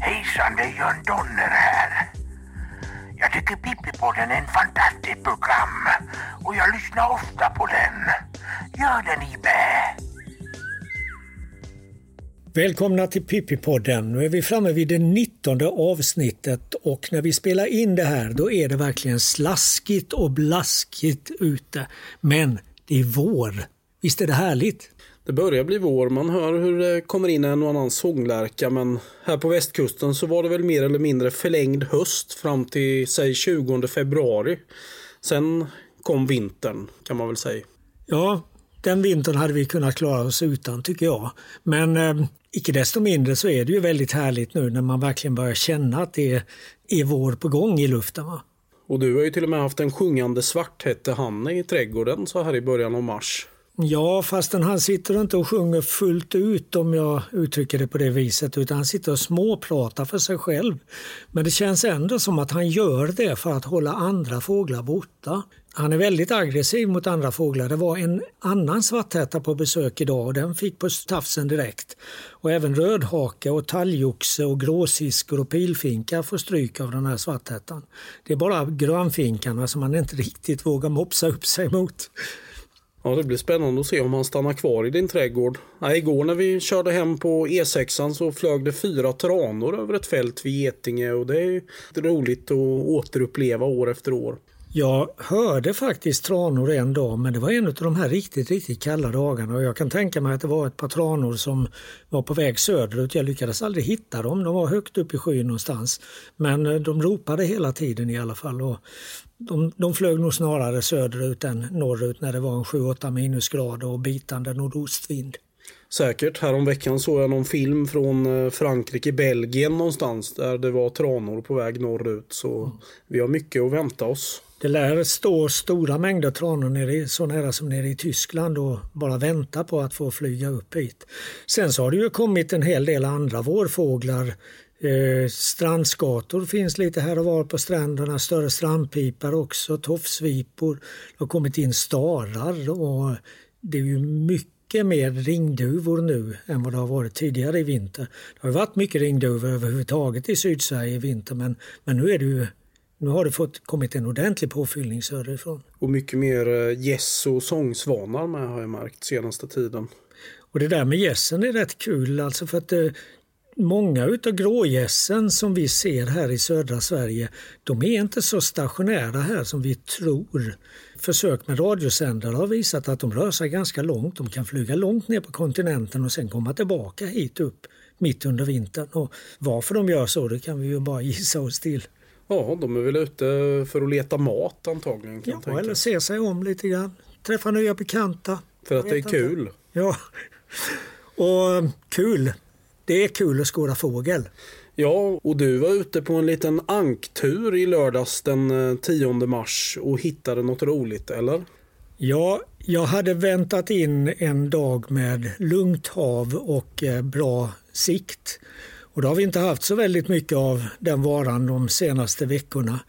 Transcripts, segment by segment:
Hejsan, det är Jörn Donner här. Jag tycker Pippipodden är en fantastiskt program och jag lyssnar ofta på den. Gör det ni med. Välkomna till Pippipodden. Nu är vi framme vid det 19 avsnittet och när vi spelar in det här då är det verkligen slaskigt och blaskigt ute. Men det är vår. Visst är det härligt? Det börjar bli vår. Man hör hur det kommer in en och annan sånglärka men här på västkusten så var det väl mer eller mindre förlängd höst fram till säg 20 februari. Sen kom vintern kan man väl säga. Ja, den vintern hade vi kunnat klara oss utan tycker jag. Men eh, icke desto mindre så är det ju väldigt härligt nu när man verkligen börjar känna att det är, är vår på gång i luften. Va? Och du har ju till och med haft en sjungande svarthättehanne i trädgården så här i början av mars. Ja, fastän han sitter inte och sjunger fullt ut om jag uttrycker det på det viset utan han sitter och småpratar för sig själv. Men det känns ändå som att han gör det för att hålla andra fåglar borta. Han är väldigt aggressiv mot andra fåglar. Det var en annan svarthätta på besök idag och den fick på tafsen direkt. Och även rödhaka och talgoxe och gråsiskor och pilfinkar får stryk av den här svarthättan. Det är bara grönfinkarna som man inte riktigt vågar mopsa upp sig mot. Ja, det blir spännande att se om han stannar kvar i din trädgård. Ja, igår när vi körde hem på E6 så flög det fyra tranor över ett fält vid Getinge och det är roligt att återuppleva år efter år. Jag hörde faktiskt tranor en dag men det var en av de här riktigt, riktigt kalla dagarna och jag kan tänka mig att det var ett par tranor som var på väg söderut. Jag lyckades aldrig hitta dem, de var högt upp i skyn någonstans. Men eh, de ropade hela tiden i alla fall och de, de flög nog snarare söderut än norrut när det var en 7-8 minusgrader och bitande nordostvind. Säkert. Häromveckan såg jag någon film från eh, Frankrike, Belgien någonstans där det var tranor på väg norrut. Så mm. vi har mycket att vänta oss. Det lär stå stora mängder tranor nere, så nära som nere i Tyskland och bara vänta på att få flyga upp hit. Sen så har det ju kommit en hel del andra vårfåglar. Eh, strandskator finns lite här och var på stränderna, större strandpipar också, tofsvipor. Det har kommit in starar och det är ju mycket mer ringduvor nu än vad det har varit tidigare i vinter. Det har varit mycket ringduvor överhuvudtaget i Sydsverige i vinter men, men nu är det ju nu har det fått, kommit en ordentlig påfyllning söderifrån. Och mycket mer eh, gäss och sångsvanar med har jag märkt senaste tiden. Och det där med gässen är rätt kul alltså för att eh, många utav grågässen som vi ser här i södra Sverige, de är inte så stationära här som vi tror. Försök med radiosändare har visat att de rör sig ganska långt. De kan flyga långt ner på kontinenten och sen komma tillbaka hit upp mitt under vintern. Och varför de gör så det kan vi ju bara gissa oss till. Ja, de är väl ute för att leta mat antagligen. Kan ja, eller se sig om lite grann. Träffa nya bekanta. För att det är kul. Inte. Ja, och kul. Det är kul att skåda fågel. Ja, och du var ute på en liten anktur i lördags den 10 eh, mars och hittade något roligt, eller? Ja, jag hade väntat in en dag med lugnt hav och eh, bra sikt. Och det har vi inte haft så väldigt mycket av den varan de senaste veckorna.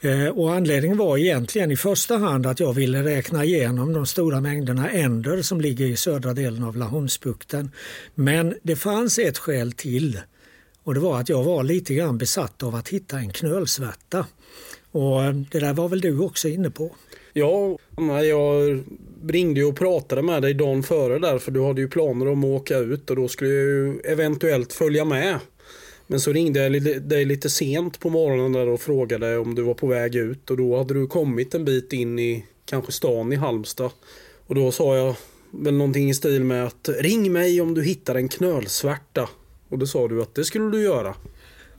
Eh, och anledningen var egentligen i första hand att jag ville räkna igenom de stora mängderna änder som ligger i södra delen av Laholmsbukten. Men det fanns ett skäl till och det var att jag var lite grann besatt av att hitta en knölsvärta. Och det där var väl du också inne på? Ja, jag ringde och pratade med dig dagen före där för du hade ju planer om att åka ut och då skulle jag ju eventuellt följa med. Men så ringde jag dig lite sent på morgonen där och frågade om du var på väg ut och då hade du kommit en bit in i kanske stan i Halmstad. Och då sa jag väl någonting i stil med att ring mig om du hittar en knölsvärta. Och det sa du att det skulle du göra.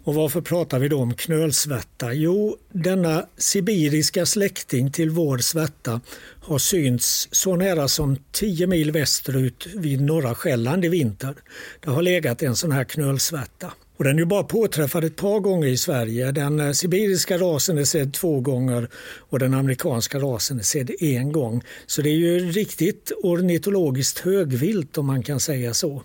Och varför pratar vi då om knölsvärta? Jo, denna sibiriska släkting till vår svärta har synts så nära som 10 mil västerut vid norra Själland i vinter. Det har legat en sån här knölsvärta. Och den är bara påträffad ett par gånger i Sverige. Den eh, sibiriska rasen är sedd två gånger och den amerikanska rasen är sedd en gång. Så det är ju riktigt ornitologiskt högvilt om man kan säga så.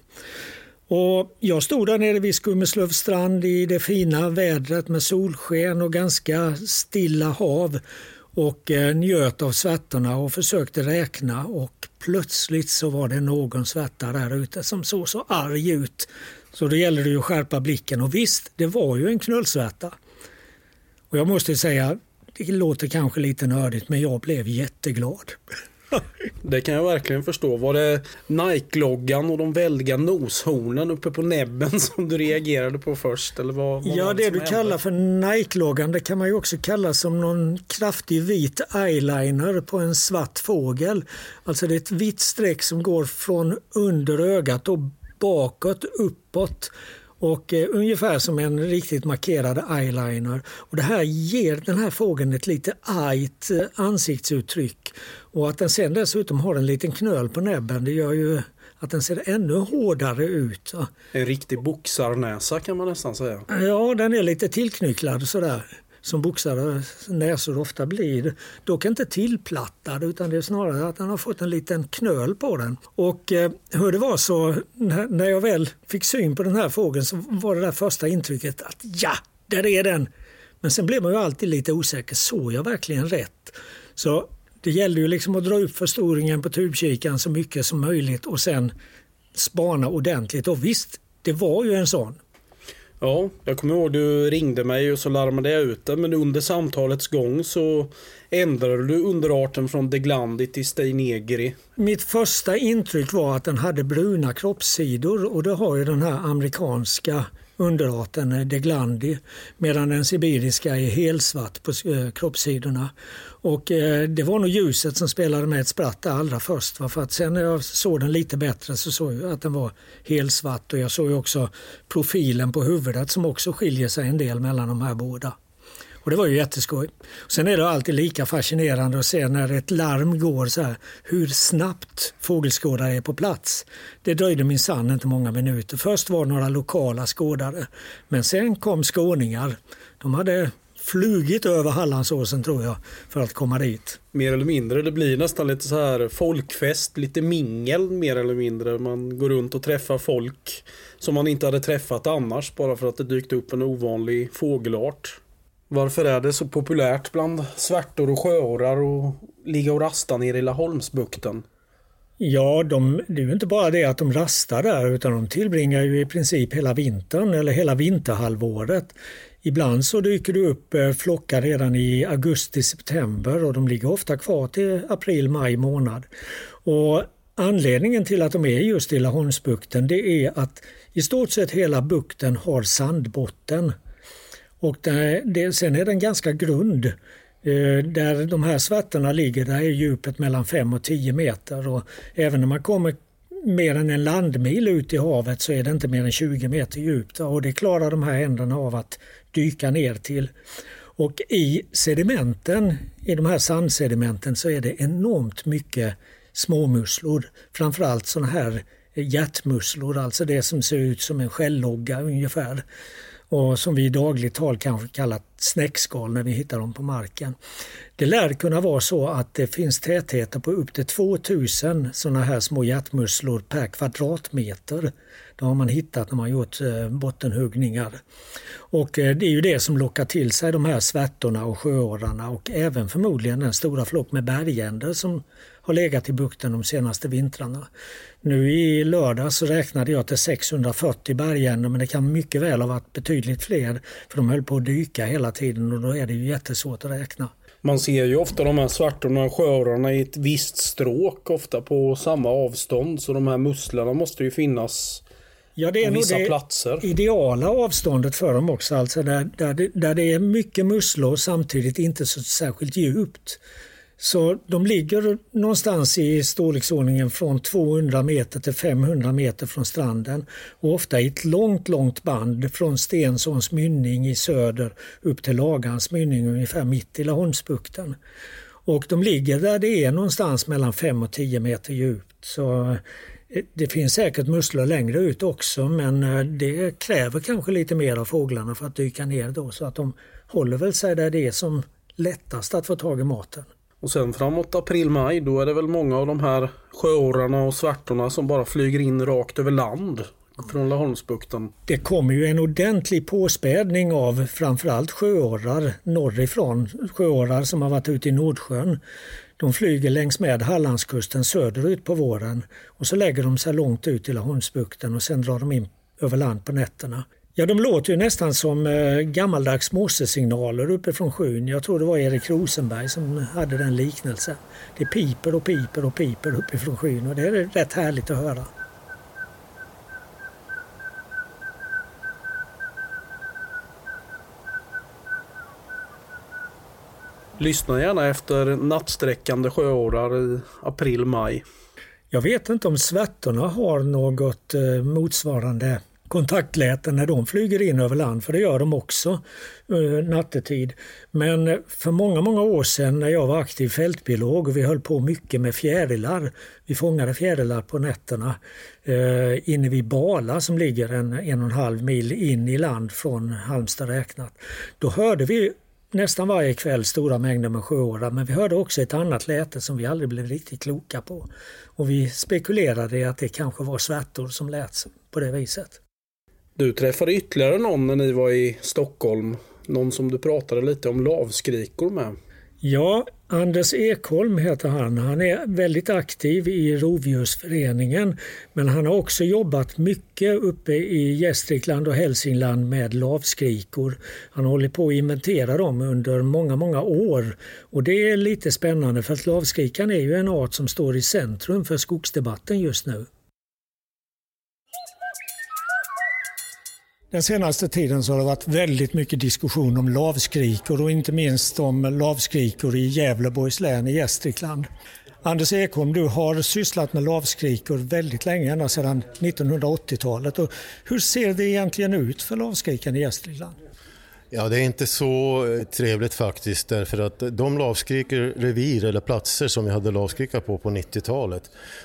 Och jag stod där nere vid Skummeslövstrand i det fina vädret med solsken och ganska stilla hav och eh, njöt av svärtorna och försökte räkna och plötsligt så var det någon svärta där ute som såg så arg ut. Så då gällde det ju att skärpa blicken och visst, det var ju en knullsvärta. Och jag måste säga, det låter kanske lite nördigt men jag blev jätteglad. Det kan jag verkligen förstå. Var det Nike-loggan och de väldiga noshornen uppe på näbben som du reagerade på först? Eller vad, vad ja, det, du hände? kallar för Nike-loggan det kan man ju också kalla som någon kraftig vit eyeliner på en svart fågel. Alltså det är ett vitt streck som går från under ögat och bakåt, uppåt och eh, ungefär som en riktigt markerad eyeliner. Och det här ger den här fågeln ett lite argt eh, ansiktsuttryck. Och att den sen dessutom har en liten knöl på näbben det gör ju att den ser ännu hårdare ut. En riktig boxarnäsa kan man nästan säga. Ja, den är lite tillknycklad sådär som boxare näsor ofta blir. Dock inte tillplattad utan det är snarare att han har fått en liten knöl på den. Och eh, hur det var så när jag väl fick syn på den här fågeln så var det där första intrycket att ja, där är den. Men sen blev man ju alltid lite osäker. Såg jag verkligen rätt? Så det gällde ju liksom att dra upp förstoringen på tubkikaren så mycket som möjligt och sen spana ordentligt. Och visst, det var ju en sån. Ja, jag kommer ihåg du ringde mig och så larmade jag ut det. Men under samtalets gång så ändrade du underarten från Deglandi till Steinegri. Mitt första intryck var att den hade bruna kroppssidor och det har ju den här amerikanska underarten Deglandi medan den sibiriska är helsvart på eh, kroppssidorna. Och eh, det var nog ljuset som spelade med ett spratt allra först. För att sen när jag såg den lite bättre så såg jag att den var helsvart och jag såg också profilen på huvudet som också skiljer sig en del mellan de här båda. Och det var ju jätteskoj. Sen är det alltid lika fascinerande att se när ett larm går så här, hur snabbt fågelskådare är på plats. Det dröjde minsann inte många minuter. Först var det några lokala skådare, men sen kom skåningar. De hade flugit över Hallandsåsen tror jag för att komma dit. Mer eller mindre. Det blir nästan lite så här folkfest, lite mingel mer eller mindre. Man går runt och träffar folk som man inte hade träffat annars bara för att det dykt upp en ovanlig fågelart. Varför är det så populärt bland svärtor och sjöorrar att ligga och rasta nere i Laholmsbukten? Ja, de, det är ju inte bara det att de rastar där utan de tillbringar ju i princip hela vintern eller hela vinterhalvåret. Ibland så dyker det upp eh, flockar redan i augusti-september och de ligger ofta kvar till april-maj månad. Och Anledningen till att de är just i Laholmsbukten det är att i stort sett hela bukten har sandbotten. Och det, det, sen är den ganska grund. Eh, där de här svärtorna ligger där är djupet mellan 5 och 10 meter och även när man kommer mer än en landmil ut i havet så är det inte mer än 20 meter djupt och det klarar de här händerna av att dyka ner till. Och i sedimenten, i de här sandsedimenten så är det enormt mycket småmusslor. Framförallt sådana här hjärtmusslor, alltså det som ser ut som en skällogga ungefär och som vi i dagligt tal kanske kallar snäckskal när vi hittar dem på marken. Det lär kunna vara så att det finns tätheter på upp till 2000 sådana här små hjärtmusslor per kvadratmeter. Det har man hittat när man gjort eh, bottenhuggningar. Och eh, det är ju det som lockar till sig de här svärtorna och sjöorrarna och även förmodligen den stora flock med bergänder som har legat i bukten de senaste vintrarna. Nu i lördag så räknade jag till 640 bergänder men det kan mycket väl ha varit betydligt fler för de höll på att dyka hela tiden och då är det ju jättesvårt att räkna. Man ser ju ofta de här svartorna och sjöorrarna i ett visst stråk, ofta på samma avstånd. Så de här musslorna måste ju finnas Ja, det är nog det platser. ideala avståndet för dem också. Alltså där, där, där det är mycket musslor samtidigt inte så särskilt djupt. Så de ligger någonstans i storleksordningen från 200 meter till 500 meter från stranden och ofta i ett långt, långt band från Stensons mynning i söder upp till Lagans mynning ungefär mitt i Laholmsbukten. Och de ligger där det är någonstans mellan 5 och 10 meter djupt. Så eh, det finns säkert musslor längre ut också men eh, det kräver kanske lite mer av fåglarna för att dyka ner då så att de håller väl sig där det är som lättast att få tag i maten. Och sen framåt april-maj då är det väl många av de här sjöorrarna och svärtorna som bara flyger in rakt över land. från Laholmsbukten. Det kommer ju en ordentlig påspädning av framförallt sjöorrar norrifrån. Sjöorrar som har varit ute i Nordsjön. De flyger längs med Hallandskusten söderut på våren och så lägger de sig långt ut i Laholmsbukten och sen drar de in över land på nätterna. Ja, de låter ju nästan som eh, gammaldags morsesignaler uppifrån sjön. Jag tror det var Erik Rosenberg som hade den liknelsen. Det piper och piper och piper uppifrån skyn och det är rätt härligt att höra. Lyssna gärna efter nattsträckande sjöorrar i april-maj. Jag vet inte om svärtorna har något eh, motsvarande kontaktläten när de flyger in över land, för det gör de också eh, nattetid. Men för många, många år sedan när jag var aktiv fältbiolog och vi höll på mycket med fjärilar, vi fångade fjärilar på nätterna eh, inne vid Bala som ligger en, en och en halv mil in i land från Halmstad räknat. Då hörde vi nästan varje kväll stora mängder med sjöorrar men vi hörde också ett annat läte som vi aldrig blev riktigt kloka på. Och vi spekulerade i att det kanske var svärtor som lät på det viset. Du träffade ytterligare någon när ni var i Stockholm. Någon som du pratade lite om lavskrikor med. Ja, Anders Ekholm heter han. Han är väldigt aktiv i Rovdjursföreningen men han har också jobbat mycket uppe i Gästrikland och Hälsingland med lavskrikor. Han har hållit på att inventera dem under många, många år och det är lite spännande för att lavskrikan är ju en art som står i centrum för skogsdebatten just nu. Den senaste tiden så har det varit väldigt mycket diskussion om lavskrikor och inte minst om lavskrikor i Gävleborgs län i Gästrikland. Anders Ekholm, du har sysslat med lavskrikor väldigt länge, ända sedan 1980-talet. Och hur ser det egentligen ut för lavskrikan i Gästrikland? Ja, det är inte så eh, trevligt faktiskt därför att de lavskrikor, revir eller platser som vi hade lavskrika på på 90-talet,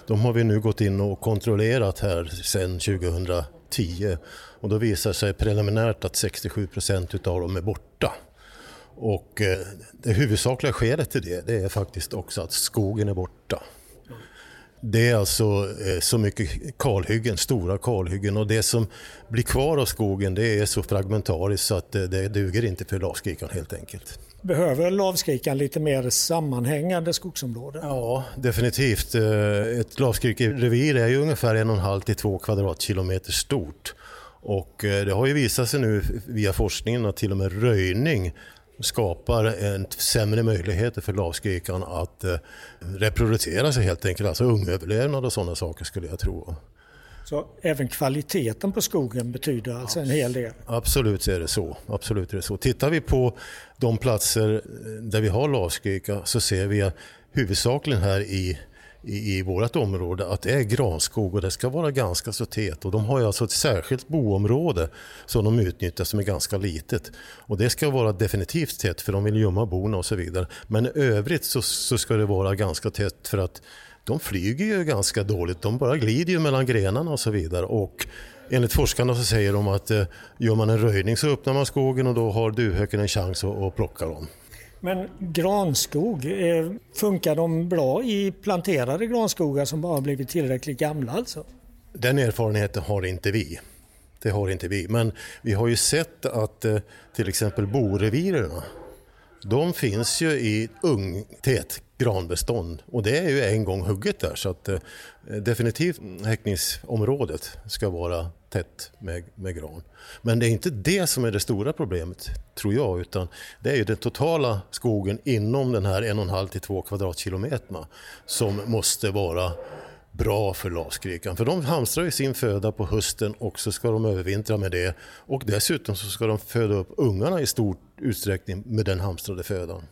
de har vi nu gått in och kontrollerat här sedan 2010 och då visar sig preliminärt att 67 procent av dem är borta. Och eh, det huvudsakliga skälet till det, det är faktiskt också att skogen är borta. Det är alltså eh, så mycket kalhyggen, stora kalhyggen och det som blir kvar av skogen det är så fragmentariskt så att det duger inte för lavskrikan helt enkelt. Behöver lavskrikan lite mer sammanhängande skogsområden? Ja, definitivt. Eh, ett lavskrikerevir är ju ungefär en och en halv till två kvadratkilometer stort. Och eh, det har ju visat sig nu via forskningen att till och med röjning skapar en sämre möjligheter för lavskrikan att eh, reproducera sig helt enkelt. Alltså ungöverlevnad och sådana saker skulle jag tro. Så även kvaliteten på skogen betyder alltså en hel del? Absolut är det så. Absolut är det så. Tittar vi på de platser eh, där vi har lavskrika så ser vi huvudsakligen här i i, i vårt område att det är granskog och det ska vara ganska så tät. Och de har ju alltså ett särskilt boområde som de utnyttjar som är ganska litet. Och det ska vara definitivt tätt för de vill gömma bona och så vidare. Men i övrigt så, så ska det vara ganska tätt för att de flyger ju ganska dåligt. De bara glider ju mellan grenarna och så vidare. Och enligt forskarna så säger de att eh, gör man en röjning så öppnar man skogen och då har duvhöken en chans att, att plocka dem. Men granskog, eh, funkar de bra i planterade granskogar som bara blivit tillräckligt gamla alltså? Den erfarenheten har inte vi. Det har inte vi. Men vi har ju sett att eh, till exempel boreviren de finns ju i ungtät granbestånd och det är ju en gång hugget där så att eh, definitivt häckningsområdet ska vara tätt med, med gran. Men det är inte det som är det stora problemet tror jag utan det är ju den totala skogen inom den här 1,5 till 2 kvadratkilometerna som måste vara bra för lavskrikan. För de hamstrar ju sin föda på hösten och så ska de övervintra med det. Och dessutom så ska de föda upp ungarna i stor utsträckning med den hamstrade födan.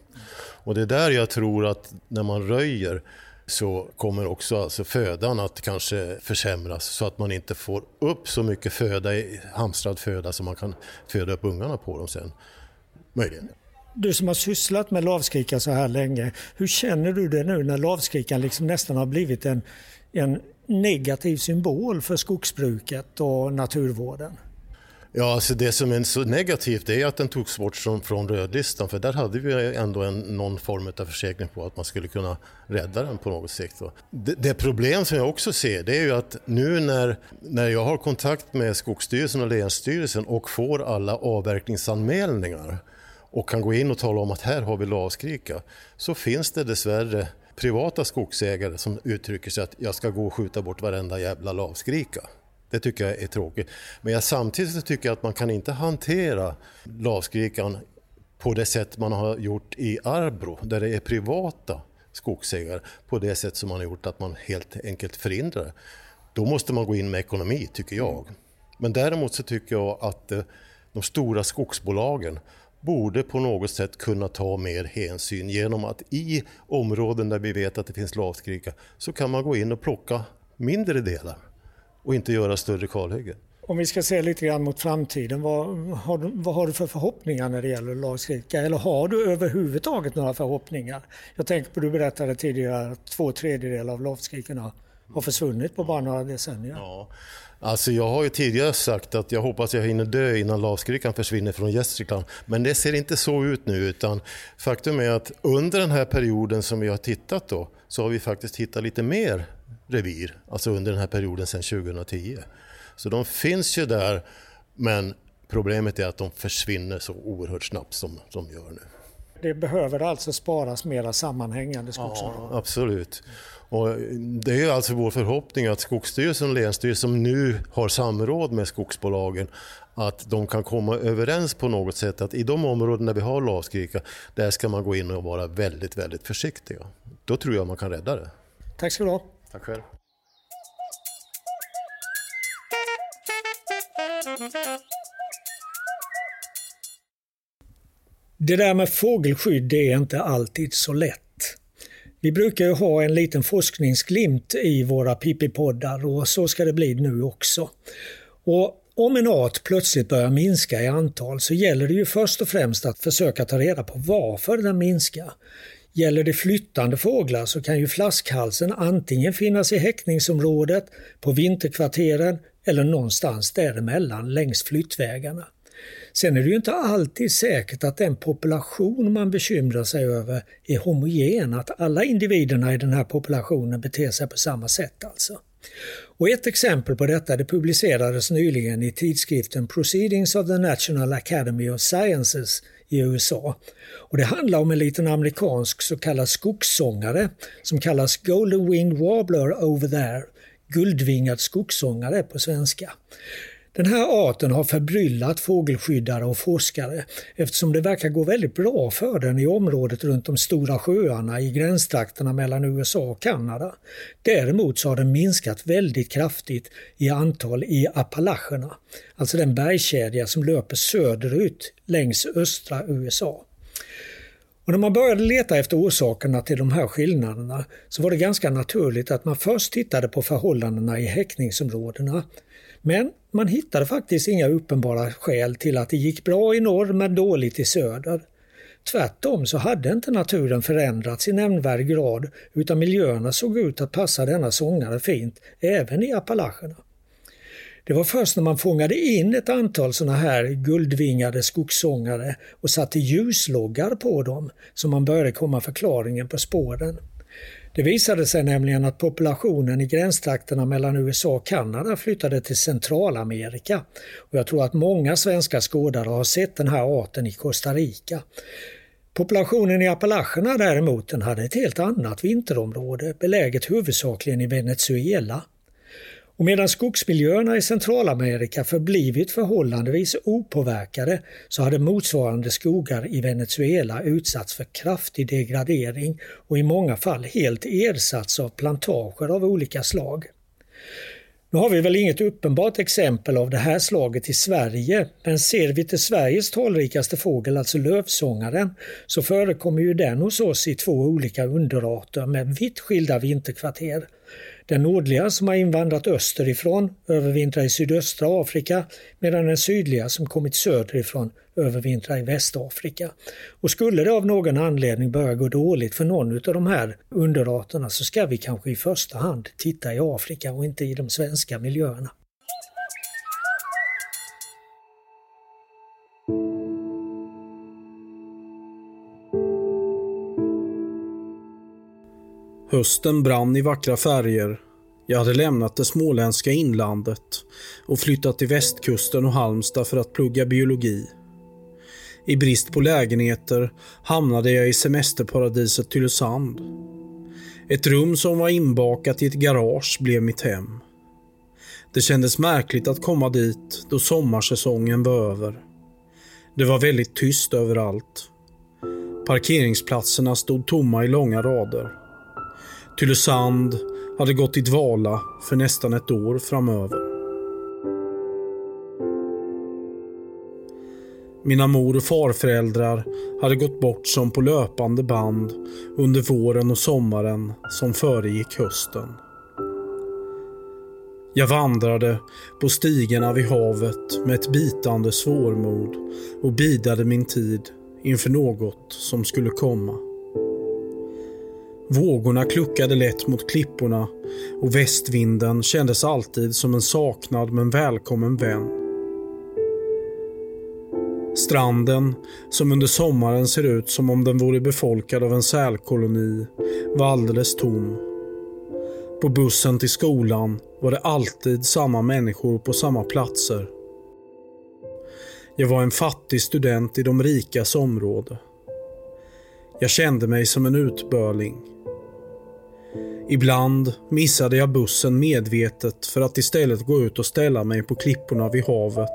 Och det är där jag tror att när man röjer så kommer också alltså födan att kanske försämras så att man inte får upp så mycket föda, hamstrad föda som man kan föda upp ungarna på dem sen. Möjligen. Du som har sysslat med lavskrikan så här länge, hur känner du det nu när lavskrikan liksom nästan har blivit en, en negativ symbol för skogsbruket och naturvården? Ja, alltså det som är så negativt är att den togs bort från, från rödlistan för där hade vi ändå en, någon form av försäkring på att man skulle kunna rädda den på något sätt. Det, det, problem som jag också ser det är ju att nu när, när jag har kontakt med Skogsstyrelsen och Länsstyrelsen och får alla avverkningsanmälningar och kan gå in och tala om att här har vi lavskrika så finns det dessvärre privata skogsägare som uttrycker sig att jag ska gå och skjuta bort varenda jävla lavskrika. Det tycker jag är tråkigt. Men jag, samtidigt tycker jag att man kan inte hantera lavskrikan på det sätt man har gjort i Arbro, där det är privata skogsägare, på det sätt som man har gjort att man helt enkelt förhindrar det. Då måste man gå in med ekonomi, tycker jag. Men däremot så tycker jag att eh, de stora skogsbolagen borde på något sätt kunna ta mer hänsyn genom att i områden där vi vet att det finns lavskrika så kan man gå in och plocka mindre delar och inte göra större kalhyggen. Om vi ska se lite grann mot framtiden, vad har, du, vad har du för förhoppningar när det gäller lavskrika? Eller har du överhuvudtaget några förhoppningar? Jag tänker på, du berättade tidigare att två tredjedelar av lavskrikorna har försvunnit på bara några decennier. Ja. Alltså jag har ju tidigare sagt att jag hoppas jag hinner dö innan lavskrikan försvinner från Gästrikland. Men det ser inte så ut nu utan faktum är att under den här perioden som vi har tittat då så har vi faktiskt hittat lite mer revir, alltså under den här perioden sedan 2010. Så de finns ju där, men problemet är att de försvinner så oerhört snabbt som de gör nu. Det behöver alltså sparas mera sammanhängande skogsområden? Ja, absolut. Och det är alltså vår förhoppning att Skogsstyrelsen och Länsstyrelsen som nu har samråd med skogsbolagen att de kan komma överens på något sätt att i de områden där vi har lavskrika, där ska man gå in och vara väldigt, väldigt försiktiga. Då tror jag man kan rädda det. Tack ska du ha. Tack själv. Det där med fågelskydd det är inte alltid så lätt. Vi brukar ju ha en liten forskningsglimt i våra pipipoddar och så ska det bli nu också. Och om en art plötsligt börjar minska i antal så gäller det ju först och främst att försöka ta reda på varför den minskar. Gäller det flyttande fåglar så kan ju flaskhalsen antingen finnas i häckningsområdet, på vinterkvarteren eller någonstans däremellan längs flyttvägarna. Sen är det ju inte alltid säkert att den population man bekymrar sig över är homogen, att alla individerna i den här populationen beter sig på samma sätt alltså. Och ett exempel på detta det publicerades nyligen i tidskriften Proceedings of the National Academy of Sciences i USA. Och det handlar om en liten amerikansk så kallad skogssångare som kallas Golden Winged Warbler over there, guldvingad skogssångare på svenska. Den här arten har förbryllat fågelskyddare och forskare eftersom det verkar gå väldigt bra för den i området runt de stora sjöarna i gränstrakterna mellan USA och Kanada. Däremot så har den minskat väldigt kraftigt i antal i Appalacherna, alltså den bergskedja som löper söderut längs östra USA. Och när man började leta efter orsakerna till de här skillnaderna så var det ganska naturligt att man först tittade på förhållandena i häckningsområdena men man hittade faktiskt inga uppenbara skäl till att det gick bra i norr men dåligt i söder. Tvärtom så hade inte naturen förändrats i nämnvärd grad utan miljöerna såg ut att passa denna sångare fint även i Appalacherna. Det var först när man fångade in ett antal sådana här guldvingade skogssångare och satte ljusloggar på dem som man började komma förklaringen på spåren. Det visade sig nämligen att populationen i gränstrakterna mellan USA och Kanada flyttade till Centralamerika. Och jag tror att många svenska skådare har sett den här arten i Costa Rica. Populationen i Appalacherna däremot den hade ett helt annat vinterområde beläget huvudsakligen i Venezuela. Och medan skogsmiljöerna i Centralamerika förblivit förhållandevis opåverkade så hade motsvarande skogar i Venezuela utsatts för kraftig degradering och i många fall helt ersatts av plantager av olika slag. Nu har vi väl inget uppenbart exempel av det här slaget i Sverige, men ser vi till Sveriges talrikaste fågel, alltså lövsångaren, så förekommer ju den hos oss i två olika underarter med vitt skilda vinterkvarter. Den nordliga som har invandrat österifrån övervintrar i sydöstra Afrika medan den sydliga som kommit söderifrån övervintrar i Västafrika. Och skulle det av någon anledning börja gå dåligt för någon av de här underarterna så ska vi kanske i första hand titta i Afrika och inte i de svenska miljöerna. Hösten brann i vackra färger. Jag hade lämnat det småländska inlandet och flyttat till västkusten och Halmstad för att plugga biologi. I brist på lägenheter hamnade jag i semesterparadiset Tylösand. Ett rum som var inbakat i ett garage blev mitt hem. Det kändes märkligt att komma dit då sommarsäsongen var över. Det var väldigt tyst överallt. Parkeringsplatserna stod tomma i långa rader. Tylösand hade gått i dvala för nästan ett år framöver. Mina mor och farföräldrar hade gått bort som på löpande band under våren och sommaren som föregick hösten. Jag vandrade på stigarna vid havet med ett bitande svårmod och bidade min tid inför något som skulle komma. Vågorna kluckade lätt mot klipporna och västvinden kändes alltid som en saknad men välkommen vän. Stranden, som under sommaren ser ut som om den vore befolkad av en sälkoloni, var alldeles tom. På bussen till skolan var det alltid samma människor på samma platser. Jag var en fattig student i de rikas område. Jag kände mig som en utbörling. Ibland missade jag bussen medvetet för att istället gå ut och ställa mig på klipporna vid havet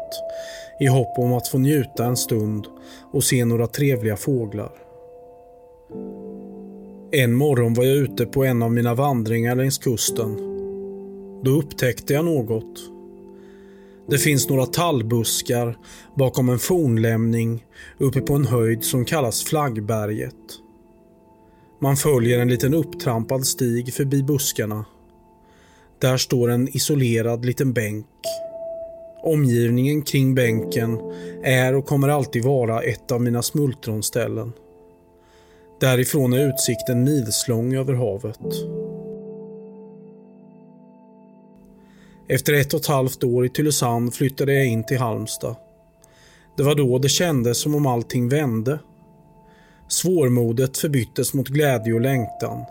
i hopp om att få njuta en stund och se några trevliga fåglar. En morgon var jag ute på en av mina vandringar längs kusten. Då upptäckte jag något. Det finns några tallbuskar bakom en fornlämning uppe på en höjd som kallas Flaggberget. Man följer en liten upptrampad stig förbi buskarna. Där står en isolerad liten bänk. Omgivningen kring bänken är och kommer alltid vara ett av mina smultronställen. Därifrån är utsikten milslång över havet. Efter ett och ett halvt år i Tylösand flyttade jag in till Halmstad. Det var då det kändes som om allting vände. Svårmodet förbyttes mot glädje och längtan.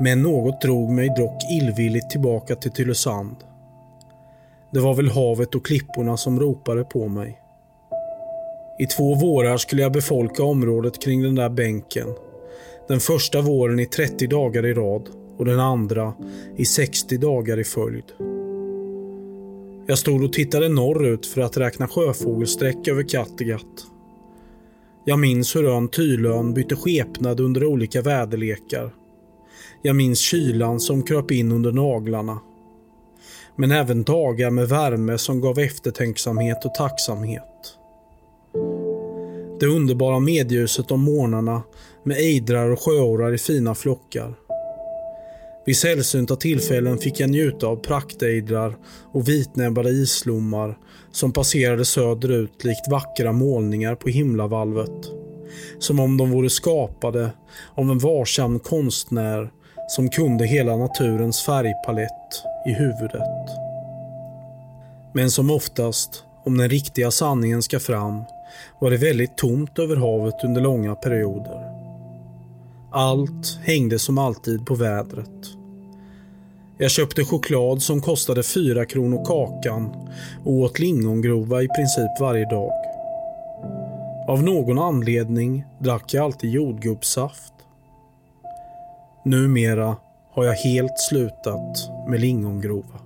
Men något drog mig dock illvilligt tillbaka till Tylösand. Det var väl havet och klipporna som ropade på mig. I två vårar skulle jag befolka området kring den där bänken. Den första våren i 30 dagar i rad och den andra i 60 dagar i följd. Jag stod och tittade norrut för att räkna sjöfågelsträck över Kattegatt. Jag minns hur ön Tylön bytte skepnad under olika väderlekar. Jag minns kylan som kröp in under naglarna. Men även dagar med värme som gav eftertänksamhet och tacksamhet. Det underbara medljuset om morgnarna med ejdrar och sjöorrar i fina flockar. Vid sällsynta tillfällen fick jag njuta av praktejdrar och vitnäbbade islommar som passerade söderut likt vackra målningar på himlavalvet. Som om de vore skapade av en varsam konstnär som kunde hela naturens färgpalett i huvudet. Men som oftast, om den riktiga sanningen ska fram, var det väldigt tomt över havet under långa perioder. Allt hängde som alltid på vädret. Jag köpte choklad som kostade 4 kronor kakan och åt lingongrova i princip varje dag. Av någon anledning drack jag alltid jordgubbssaft. Numera har jag helt slutat med lingongrova.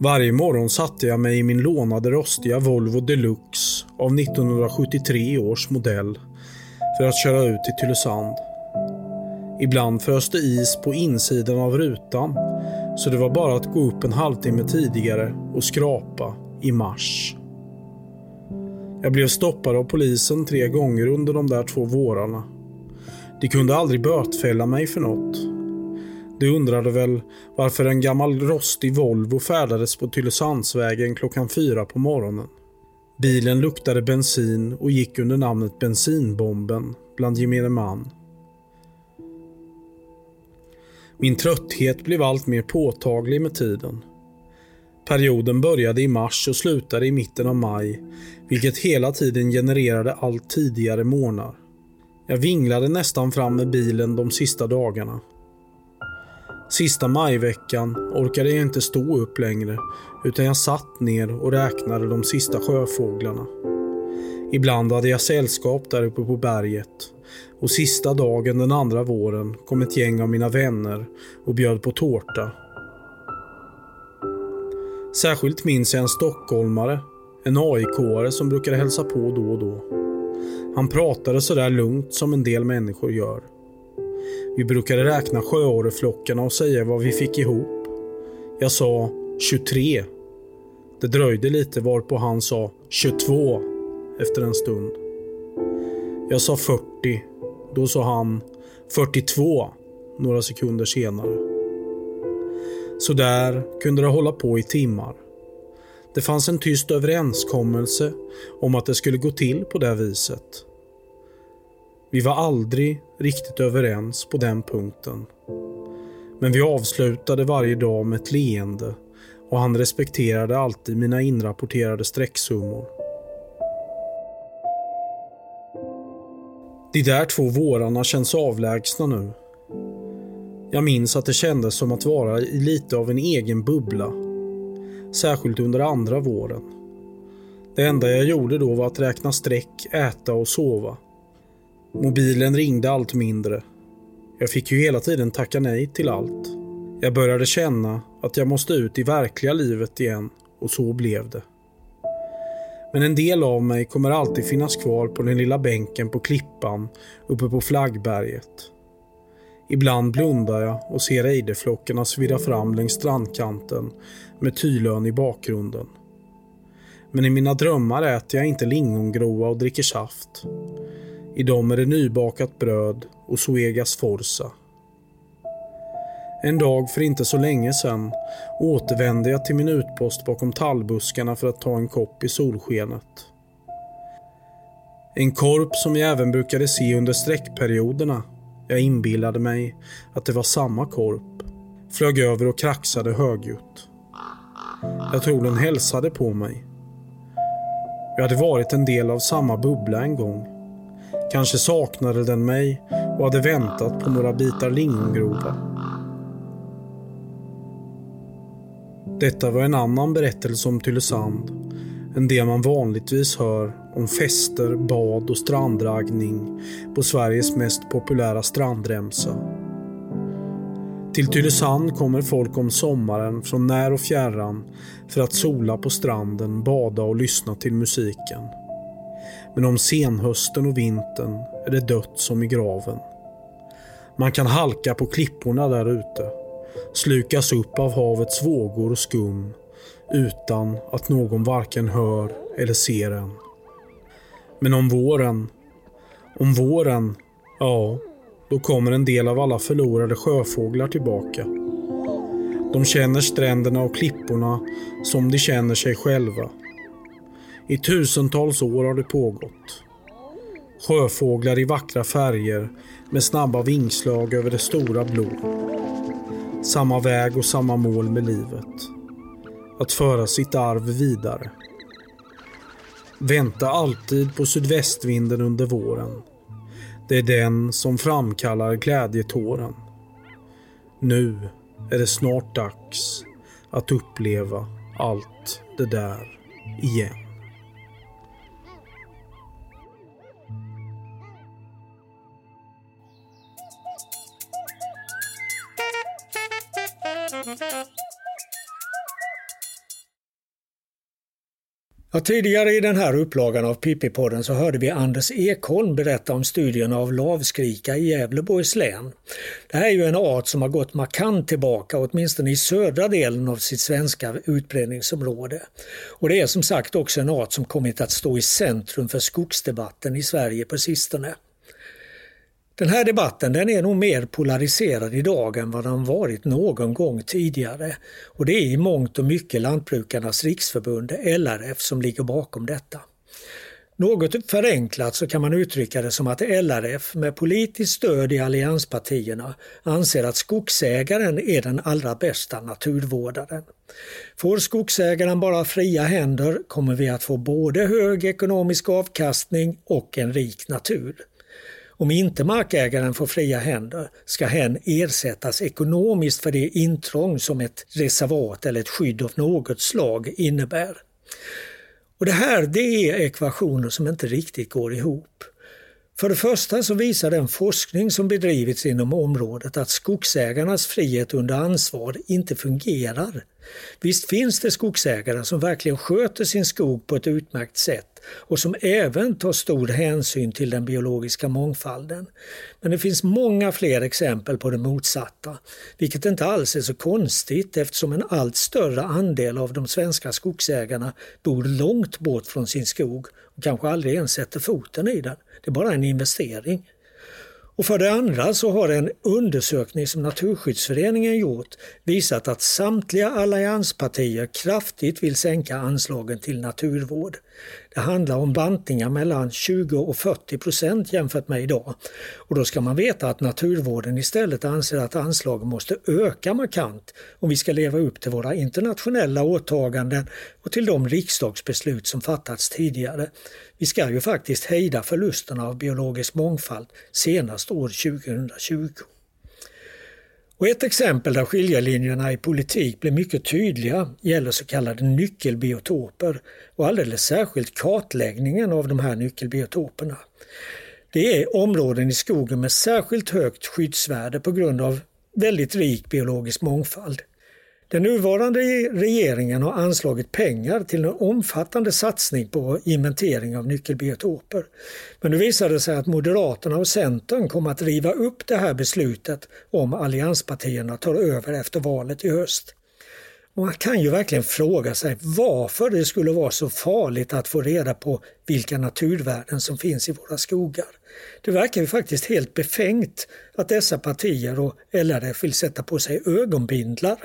Varje morgon satte jag mig i min lånade rostiga Volvo Deluxe av 1973 års modell för att köra ut till Tylösand. Ibland frös det is på insidan av rutan så det var bara att gå upp en halvtimme tidigare och skrapa i mars. Jag blev stoppad av polisen tre gånger under de där två vårarna. De kunde aldrig bötfälla mig för något. De undrade väl varför en gammal rostig Volvo färdades på Tylösandsvägen klockan fyra på morgonen. Bilen luktade bensin och gick under namnet Bensinbomben bland gemene man. Min trötthet blev allt mer påtaglig med tiden. Perioden började i mars och slutade i mitten av maj, vilket hela tiden genererade allt tidigare morgnar. Jag vinglade nästan fram med bilen de sista dagarna. Sista majveckan orkade jag inte stå upp längre utan jag satt ner och räknade de sista sjöfåglarna. Ibland hade jag sällskap där uppe på berget och sista dagen den andra våren kom ett gäng av mina vänner och bjöd på tårta. Särskilt minns jag en stockholmare, en AIK-are som brukade hälsa på då och då. Han pratade sådär lugnt som en del människor gör. Vi brukade räkna sjöorreflockarna och säga vad vi fick ihop. Jag sa 23. Det dröjde lite varpå han sa 22 efter en stund. Jag sa 40. Då sa han 42 några sekunder senare. Så där kunde det hålla på i timmar. Det fanns en tyst överenskommelse om att det skulle gå till på det viset. Vi var aldrig riktigt överens på den punkten. Men vi avslutade varje dag med ett leende och han respekterade alltid mina inrapporterade strecksummor. De där två vårarna känns avlägsna nu. Jag minns att det kändes som att vara i lite av en egen bubbla. Särskilt under andra våren. Det enda jag gjorde då var att räkna streck, äta och sova. Mobilen ringde allt mindre. Jag fick ju hela tiden tacka nej till allt. Jag började känna att jag måste ut i verkliga livet igen och så blev det. Men en del av mig kommer alltid finnas kvar på den lilla bänken på klippan uppe på flaggberget. Ibland blundar jag och ser ejderflockarna svirra fram längs strandkanten med Tylön i bakgrunden. Men i mina drömmar äter jag inte lingongroa och dricker saft. I dem är det nybakat bröd och Suegas Forza. En dag för inte så länge sedan återvände jag till min utpost bakom tallbuskarna för att ta en kopp i solskenet. En korp som jag även brukade se under sträckperioderna. Jag inbillade mig att det var samma korp. Flög över och kraxade högljutt. Jag tror den hälsade på mig. Jag hade varit en del av samma bubbla en gång. Kanske saknade den mig och hade väntat på några bitar lingongrova. Detta var en annan berättelse om Tylösand än det man vanligtvis hör om fester, bad och strandraggning på Sveriges mest populära strandremsa. Till Tylösand kommer folk om sommaren från när och fjärran för att sola på stranden, bada och lyssna till musiken. Men om senhösten och vintern är det dött som i graven. Man kan halka på klipporna där ute, slukas upp av havets vågor och skum utan att någon varken hör eller ser en. Men om våren, om våren, ja, då kommer en del av alla förlorade sjöfåglar tillbaka. De känner stränderna och klipporna som de känner sig själva. I tusentals år har det pågått. Sjöfåglar i vackra färger med snabba vingslag över det stora blå. Samma väg och samma mål med livet. Att föra sitt arv vidare. Vänta alltid på sydvästvinden under våren. Det är den som framkallar glädjetåren. Nu är det snart dags att uppleva allt det där igen. Ja, tidigare i den här upplagan av Pippi-podden så hörde vi Anders Ekholm berätta om studien av lavskrika i Gävleborgs län. Det här är ju en art som har gått markant tillbaka, åtminstone i södra delen av sitt svenska utbredningsområde. Och det är som sagt också en art som kommit att stå i centrum för skogsdebatten i Sverige på sistone. Den här debatten den är nog mer polariserad idag än vad den varit någon gång tidigare. Och det är i mångt och mycket Lantbrukarnas riksförbund, LRF, som ligger bakom detta. Något förenklat så kan man uttrycka det som att LRF med politiskt stöd i allianspartierna anser att skogsägaren är den allra bästa naturvårdaren. Får skogsägaren bara fria händer kommer vi att få både hög ekonomisk avkastning och en rik natur. Om inte markägaren får fria händer ska hen ersättas ekonomiskt för det intrång som ett reservat eller ett skydd av något slag innebär. Och Det här det är ekvationer som inte riktigt går ihop. För det första så visar den forskning som bedrivits inom området att skogsägarnas frihet under ansvar inte fungerar. Visst finns det skogsägare som verkligen sköter sin skog på ett utmärkt sätt och som även tar stor hänsyn till den biologiska mångfalden. Men det finns många fler exempel på det motsatta, vilket inte alls är så konstigt eftersom en allt större andel av de svenska skogsägarna bor långt bort från sin skog och kanske aldrig ens sätter foten i den. Det är bara en investering. Och för det andra så har en undersökning som Naturskyddsföreningen gjort visat att samtliga allianspartier kraftigt vill sänka anslagen till naturvård. Det handlar om bantningar mellan 20 och 40 procent jämfört med idag. Och då ska man veta att naturvården istället anser att anslagen måste öka markant om vi ska leva upp till våra internationella åtaganden och till de riksdagsbeslut som fattats tidigare. Vi ska ju faktiskt hejda förlusterna av biologisk mångfald senast år 2020. Och ett exempel där skiljelinjerna i politik blir mycket tydliga gäller så kallade nyckelbiotoper och alldeles särskilt kartläggningen av de här nyckelbiotoperna. Det är områden i skogen med särskilt högt skyddsvärde på grund av väldigt rik biologisk mångfald. Den nuvarande regeringen har anslagit pengar till en omfattande satsning på inventering av nyckelbiotoper. Men nu visar det sig att Moderaterna och Centern kommer att riva upp det här beslutet om allianspartierna tar över efter valet i höst. Och man kan ju verkligen fråga sig varför det skulle vara så farligt att få reda på vilka naturvärden som finns i våra skogar. Det verkar ju faktiskt helt befängt att dessa partier och LRF vill sätta på sig ögonbindlar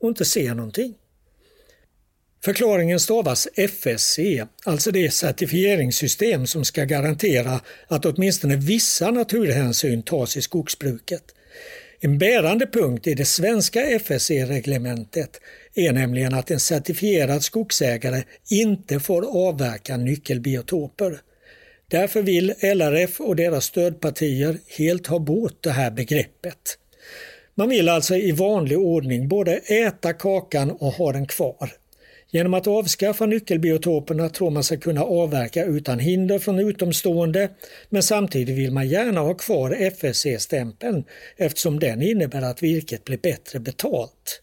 och inte ser någonting. Förklaringen stavas FSC, alltså det certifieringssystem som ska garantera att åtminstone vissa naturhänsyn tas i skogsbruket. En bärande punkt i det svenska FSC-reglementet är nämligen att en certifierad skogsägare inte får avverka nyckelbiotoper. Därför vill LRF och deras stödpartier helt ha bort det här begreppet. Man vill alltså i vanlig ordning både äta kakan och ha den kvar. Genom att avskaffa nyckelbiotoperna tror man sig kunna avverka utan hinder från utomstående men samtidigt vill man gärna ha kvar FSC-stämpeln eftersom den innebär att virket blir bättre betalt.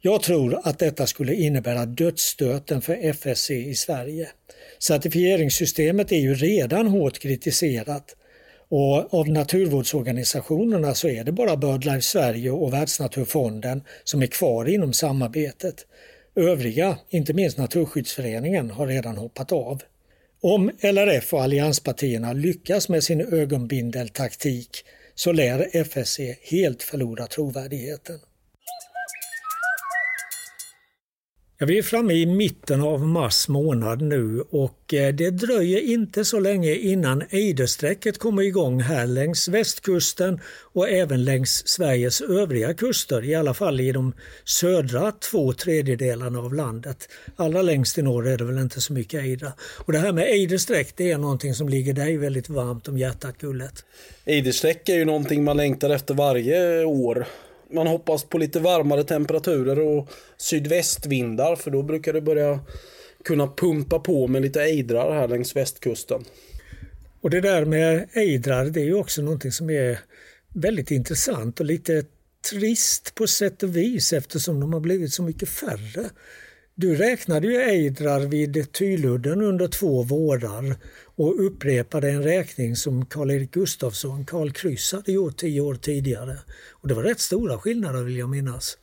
Jag tror att detta skulle innebära dödsstöten för FSC i Sverige. Certifieringssystemet är ju redan hårt kritiserat och av naturvårdsorganisationerna så är det bara BirdLife Sverige och Världsnaturfonden som är kvar inom samarbetet. Övriga, inte minst Naturskyddsföreningen, har redan hoppat av. Om LRF och allianspartierna lyckas med sin ögonbindeltaktik så lär FSC helt förlora trovärdigheten. Ja, vi är framme i mitten av mars månad nu och eh, det dröjer inte så länge innan Eidesträcket kommer igång här längs västkusten och även längs Sveriges övriga kuster, i alla fall i de södra två tredjedelarna av landet. Allra längst i norr är det väl inte så mycket ejdrar. Och det här med Eidesträck det är någonting som ligger dig väldigt varmt om hjärtat, Gullet. Eidesträck är ju någonting man längtar efter varje år man hoppas på lite varmare temperaturer och sydvästvindar för då brukar det börja kunna pumpa på med lite ejdrar här längs västkusten. Och det där med ejdrar det är ju också någonting som är väldigt intressant och lite trist på sätt och vis eftersom de har blivit så mycket färre. Du räknade ju ejdrar vid Tyludden under två vårar och upprepade en räkning som Karl-Erik Gustafsson, Karl Kryss, hade gjort tio år tidigare. Och det var rätt stora skillnader vill jag minnas.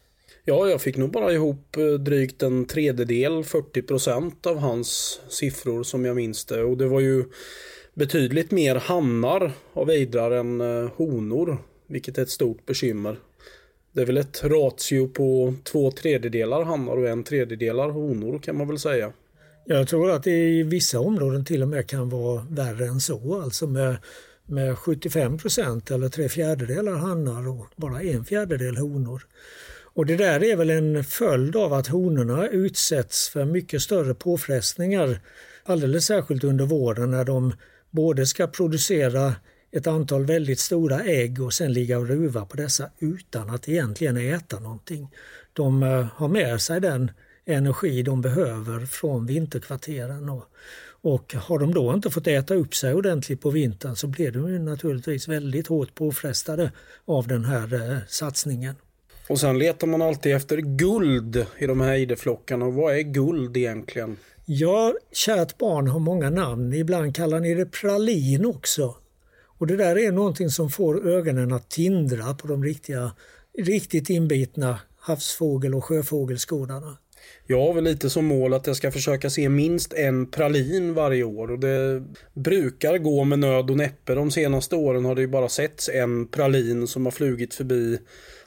Ja, jag fick nog bara ihop eh, drygt en tredjedel, 40 procent av hans siffror som jag minns det. Och det var ju betydligt mer hannar av ejdrar än eh, honor, vilket är ett stort bekymmer. Det är väl ett ratio på två tredjedelar hannar och en tredjedelar honor kan man väl säga. Jag tror att det i vissa områden till och med kan vara värre än så. Alltså med, med 75 procent eller tre fjärdedelar hannar och bara en fjärdedel honor. Och det där är väl en följd av att honorna utsätts för mycket större påfrestningar. Alldeles särskilt under våren när de både ska producera ett antal väldigt stora ägg och sen ligga och ruva på dessa utan att egentligen äta någonting. De eh, har med sig den energi de behöver från vinterkvarteren. Och, och har de då inte fått äta upp sig ordentligt på vintern så blir de naturligtvis väldigt hårt påfrestade av den här eh, satsningen. Och sen letar man alltid efter guld i de här ideflockarna. Och vad är guld egentligen? Ja, kärt barn har många namn. Ibland kallar ni det pralin också. Och det där är någonting som får ögonen att tindra på de riktiga, riktigt inbitna havsfågel och sjöfågelskådarna. Jag har väl lite som mål att jag ska försöka se minst en pralin varje år och det brukar gå med nöd och näppe. De senaste åren har det ju bara setts en pralin som har flugit förbi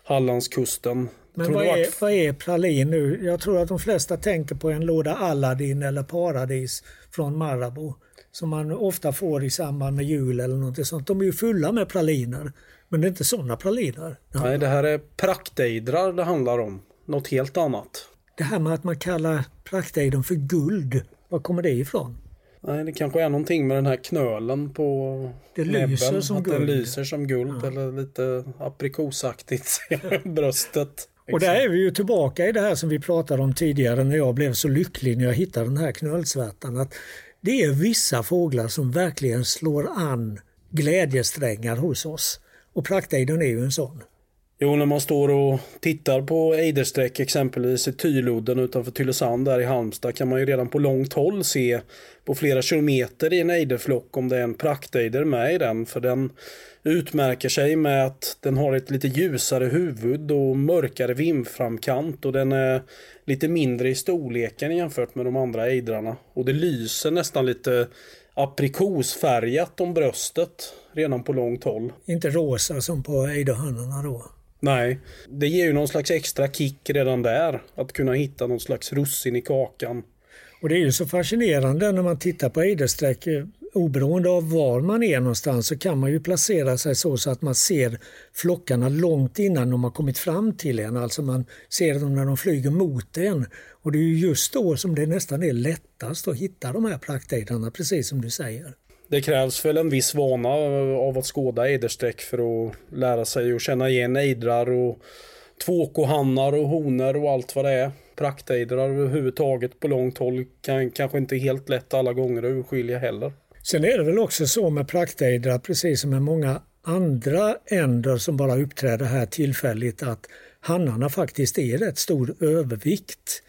Hallandskusten. Men vad är, vad är pralin nu? Jag tror att de flesta tänker på en låda Aladdin eller Paradis från Marabou som man ofta får i samband med jul eller något sånt. De är ju fulla med praliner. Men det är inte sådana praliner. Nej, det här är praktejdrar det handlar om. Något helt annat. Det här med att man kallar praktejdern för guld, var kommer det ifrån? Nej, det kanske är någonting med den här knölen på det lyser näbben. Som att guld. den lyser som guld ja. eller lite aprikosaktigt bröstet. Och där är vi ju tillbaka i det här som vi pratade om tidigare när jag blev så lycklig när jag hittade den här knölsvärtan. Att det är vissa fåglar som verkligen slår an glädjesträngar hos oss. Och praktejdern är ju en sån. Jo, när man står och tittar på ejdersträck exempelvis i Tyludden utanför Tylösand där i Halmstad kan man ju redan på långt håll se på flera kilometer i en ejderflock om det är en praktejder med i den. För den utmärker sig med att den har ett lite ljusare huvud och mörkare vimframkant och den är lite mindre i storleken jämfört med de andra ejdrarna. Och det lyser nästan lite aprikosfärgat om bröstet redan på långt håll. Inte rosa som på ejderhönorna då? Nej, det ger ju någon slags extra kick redan där. Att kunna hitta någon slags russin i kakan. Och det är ju så fascinerande när man tittar på ejdersträck. Eh, oberoende av var man är någonstans så kan man ju placera sig så, så att man ser flockarna långt innan de har kommit fram till en. Alltså man ser dem när de flyger mot en. Och det är ju just då som det nästan är lättast att hitta de här praktejdrarna, precis som du säger. Det krävs väl en viss vana av att skåda ejdersträck för att lära sig att känna igen ejdrar och tvåkohannar och honor och allt vad det är. Praktejdrar överhuvudtaget på långt håll kan kanske inte helt lätt alla gånger att urskilja heller. Sen är det väl också så med praktejdrar, precis som med många andra änder som bara uppträder här tillfälligt, att hannarna faktiskt är rätt stor övervikt.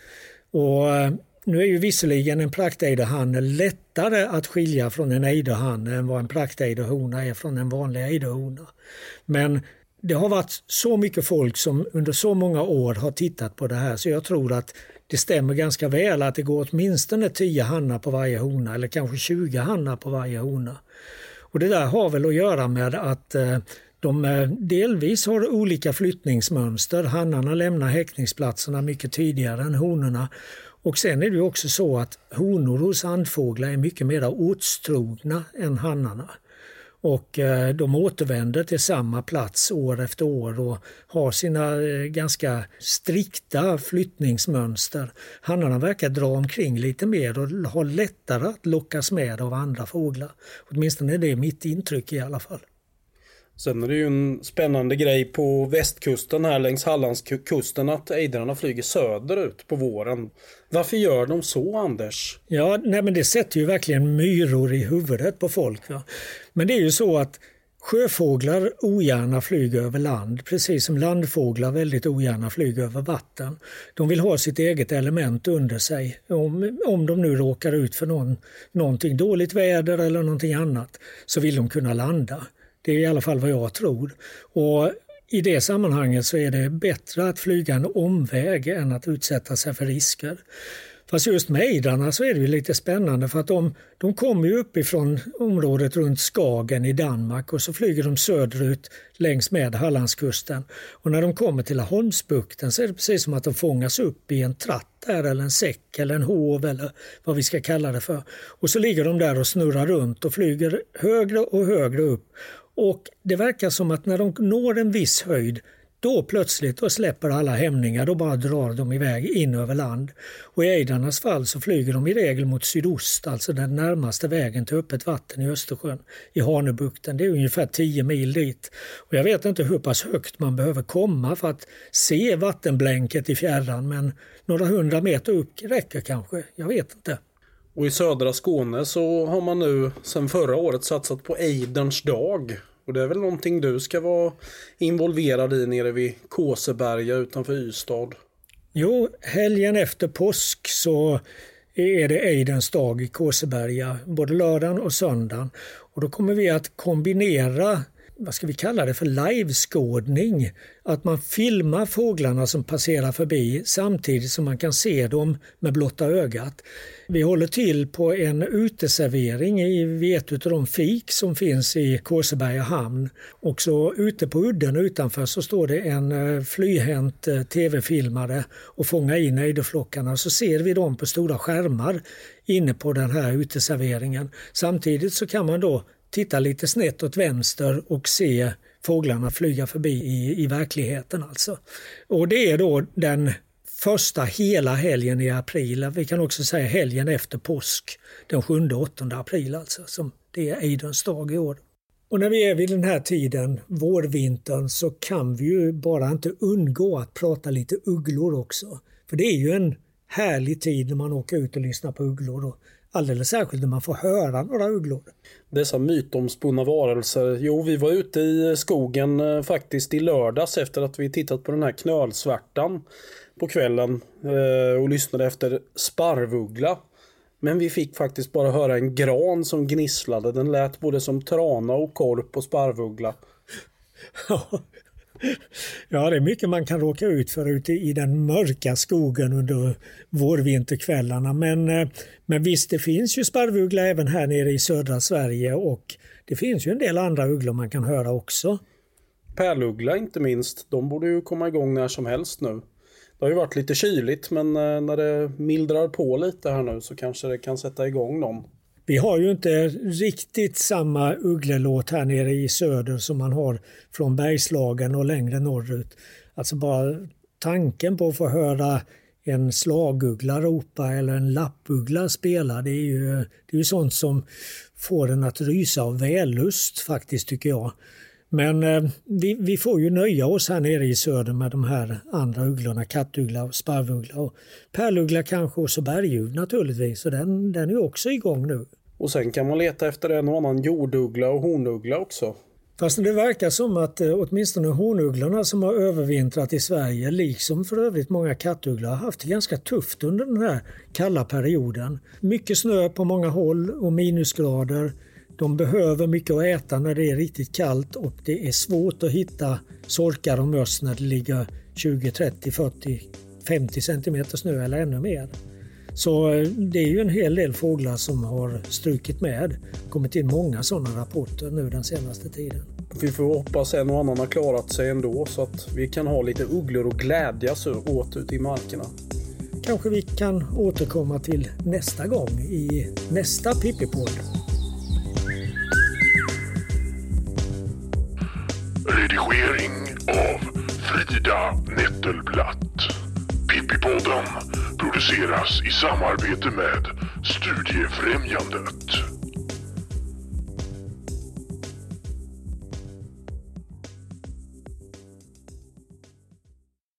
Och eh, nu är ju visserligen en praktejderhanne lättare att skilja från en ejderhanne än vad en praktejderhona är från en vanlig ejderhona. Men det har varit så mycket folk som under så många år har tittat på det här så jag tror att det stämmer ganska väl att det går åtminstone 10 hannar på varje hona eller kanske 20 hannar på varje hona. Och det där har väl att göra med att eh, de eh, delvis har olika flyttningsmönster. Hannarna lämnar häckningsplatserna mycket tidigare än honorna och sen är det också så att honor hos andfåglar är mycket mer ortstrogna än hannarna. Och eh, de återvänder till samma plats år efter år och har sina eh, ganska strikta flyttningsmönster. Hannarna verkar dra omkring lite mer och har lättare att lockas med av andra fåglar. Åtminstone är det mitt intryck i alla fall. Sen är det ju en spännande grej på västkusten här längs Hallandskusten att ejdrarna flyger söderut på våren. Varför gör de så Anders? Ja, nej men det sätter ju verkligen myror i huvudet på folk. Va? Men det är ju så att Sjöfåglar ogärna flyger över land, precis som landfåglar väldigt ogärna flyger över vatten. De vill ha sitt eget element under sig. Om, om de nu råkar ut för någon, någonting dåligt väder eller någonting annat så vill de kunna landa. Det är i alla fall vad jag tror. Och i det sammanhanget så är det bättre att flyga en omväg än att utsätta sig för risker. Fast just med ejdrarna så är det lite spännande för att de, de kommer ju uppifrån området runt Skagen i Danmark och så flyger de söderut längs med Hallandskusten. Och när de kommer till Laholmsbukten så är det precis som att de fångas upp i en tratt där eller en säck eller en hov eller vad vi ska kalla det för. Och så ligger de där och snurrar runt och flyger högre och högre upp och det verkar som att när de når en viss höjd Då plötsligt då släpper alla hämningar, då bara drar de iväg in över land. Och i ejdarnas fall så flyger de i regel mot sydost, alltså den närmaste vägen till öppet vatten i Östersjön, i Hanöbukten. Det är ungefär 10 mil dit. Och jag vet inte hur pass högt man behöver komma för att se vattenblänket i fjärran, men några hundra meter upp räcker kanske. Jag vet inte. Och i södra Skåne så har man nu sedan förra året satsat på Eiderns dag. Och det är väl någonting du ska vara involverad i nere vid Kåseberga utanför Ystad? Jo, helgen efter påsk så är det Eidens dag i Kåseberga, både lördagen och söndagen. Och då kommer vi att kombinera vad ska vi kalla det för, liveskådning. Att man filmar fåglarna som passerar förbi samtidigt som man kan se dem med blotta ögat. Vi håller till på en uteservering i vid ett av de fik som finns i Kåseberga hamn. Och så ute på udden utanför så står det en eh, flyhänt eh, tv-filmare och fångar in ejderflockarna. Så ser vi dem på stora skärmar inne på den här uteserveringen. Samtidigt så kan man då titta lite snett åt vänster och se fåglarna flyga förbi i, i verkligheten. Alltså. Och det är då den första hela helgen i april. Vi kan också säga helgen efter påsk, den 7-8 april alltså, som det är Eidens dag i år. Och när vi är vid den här tiden, vårvintern, så kan vi ju bara inte undgå att prata lite ugglor också. För det är ju en härlig tid när man åker ut och lyssnar på ugglor. Och alldeles särskilt när man får höra några ugglor. Dessa mytomspunna varelser. Jo, vi var ute i skogen eh, faktiskt i lördags efter att vi tittat på den här knölsvärtan på kvällen eh, och lyssnade efter sparvuggla. Men vi fick faktiskt bara höra en gran som gnisslade. Den lät både som trana och korp och sparvuggla. Ja, Ja det är mycket man kan råka ut för ute i den mörka skogen under vårvinterkvällarna. Men, eh, men visst, det finns ju sparvuggla även här nere i södra Sverige och det finns ju en del andra ugglor man kan höra också. Pärluggla inte minst. De borde ju komma igång när som helst nu. Det har ju varit lite kyligt men eh, när det mildrar på lite här nu så kanske det kan sätta igång någon. Vi har ju inte riktigt samma ugglelåt här nere i söder som man har från Bergslagen och längre norrut. Alltså bara tanken på att få höra en slaguggla ropa eller en lappuggla spela, det är ju, det är ju sånt som får en att rysa av vällust faktiskt tycker jag. Men eh, vi, vi, får ju nöja oss här nere i söder med de här andra ugglorna, kattuggla sparvuggla och pärluggla kanske och så berguggla naturligtvis. Så den, den är också igång nu. Och sen kan man leta efter en och annan jorduggla och hornuggla också. Fast det verkar som att eh, åtminstone honugglorna som har övervintrat i Sverige, liksom för övrigt många kattugglor, har haft det ganska tufft under den här kalla perioden. Mycket snö på många håll och minusgrader. De behöver mycket att äta när det är riktigt kallt och det är svårt att hitta sorkar och möss när det ligger 20, 30, 40, 50 centimeter snö eller ännu mer. Så eh, det är ju en hel del fåglar som har strukit med. Kommit in många sådana rapporter nu den senaste tiden. Vi får hoppas en och annan har klarat sig ändå så att vi kan ha lite ugglor och glädjas åt ute i markerna. Kanske vi kan återkomma till nästa gång i nästa Pippipodd. Redigering av Frida Nettelblatt. Pippipodden produceras i samarbete med Studiefrämjandet.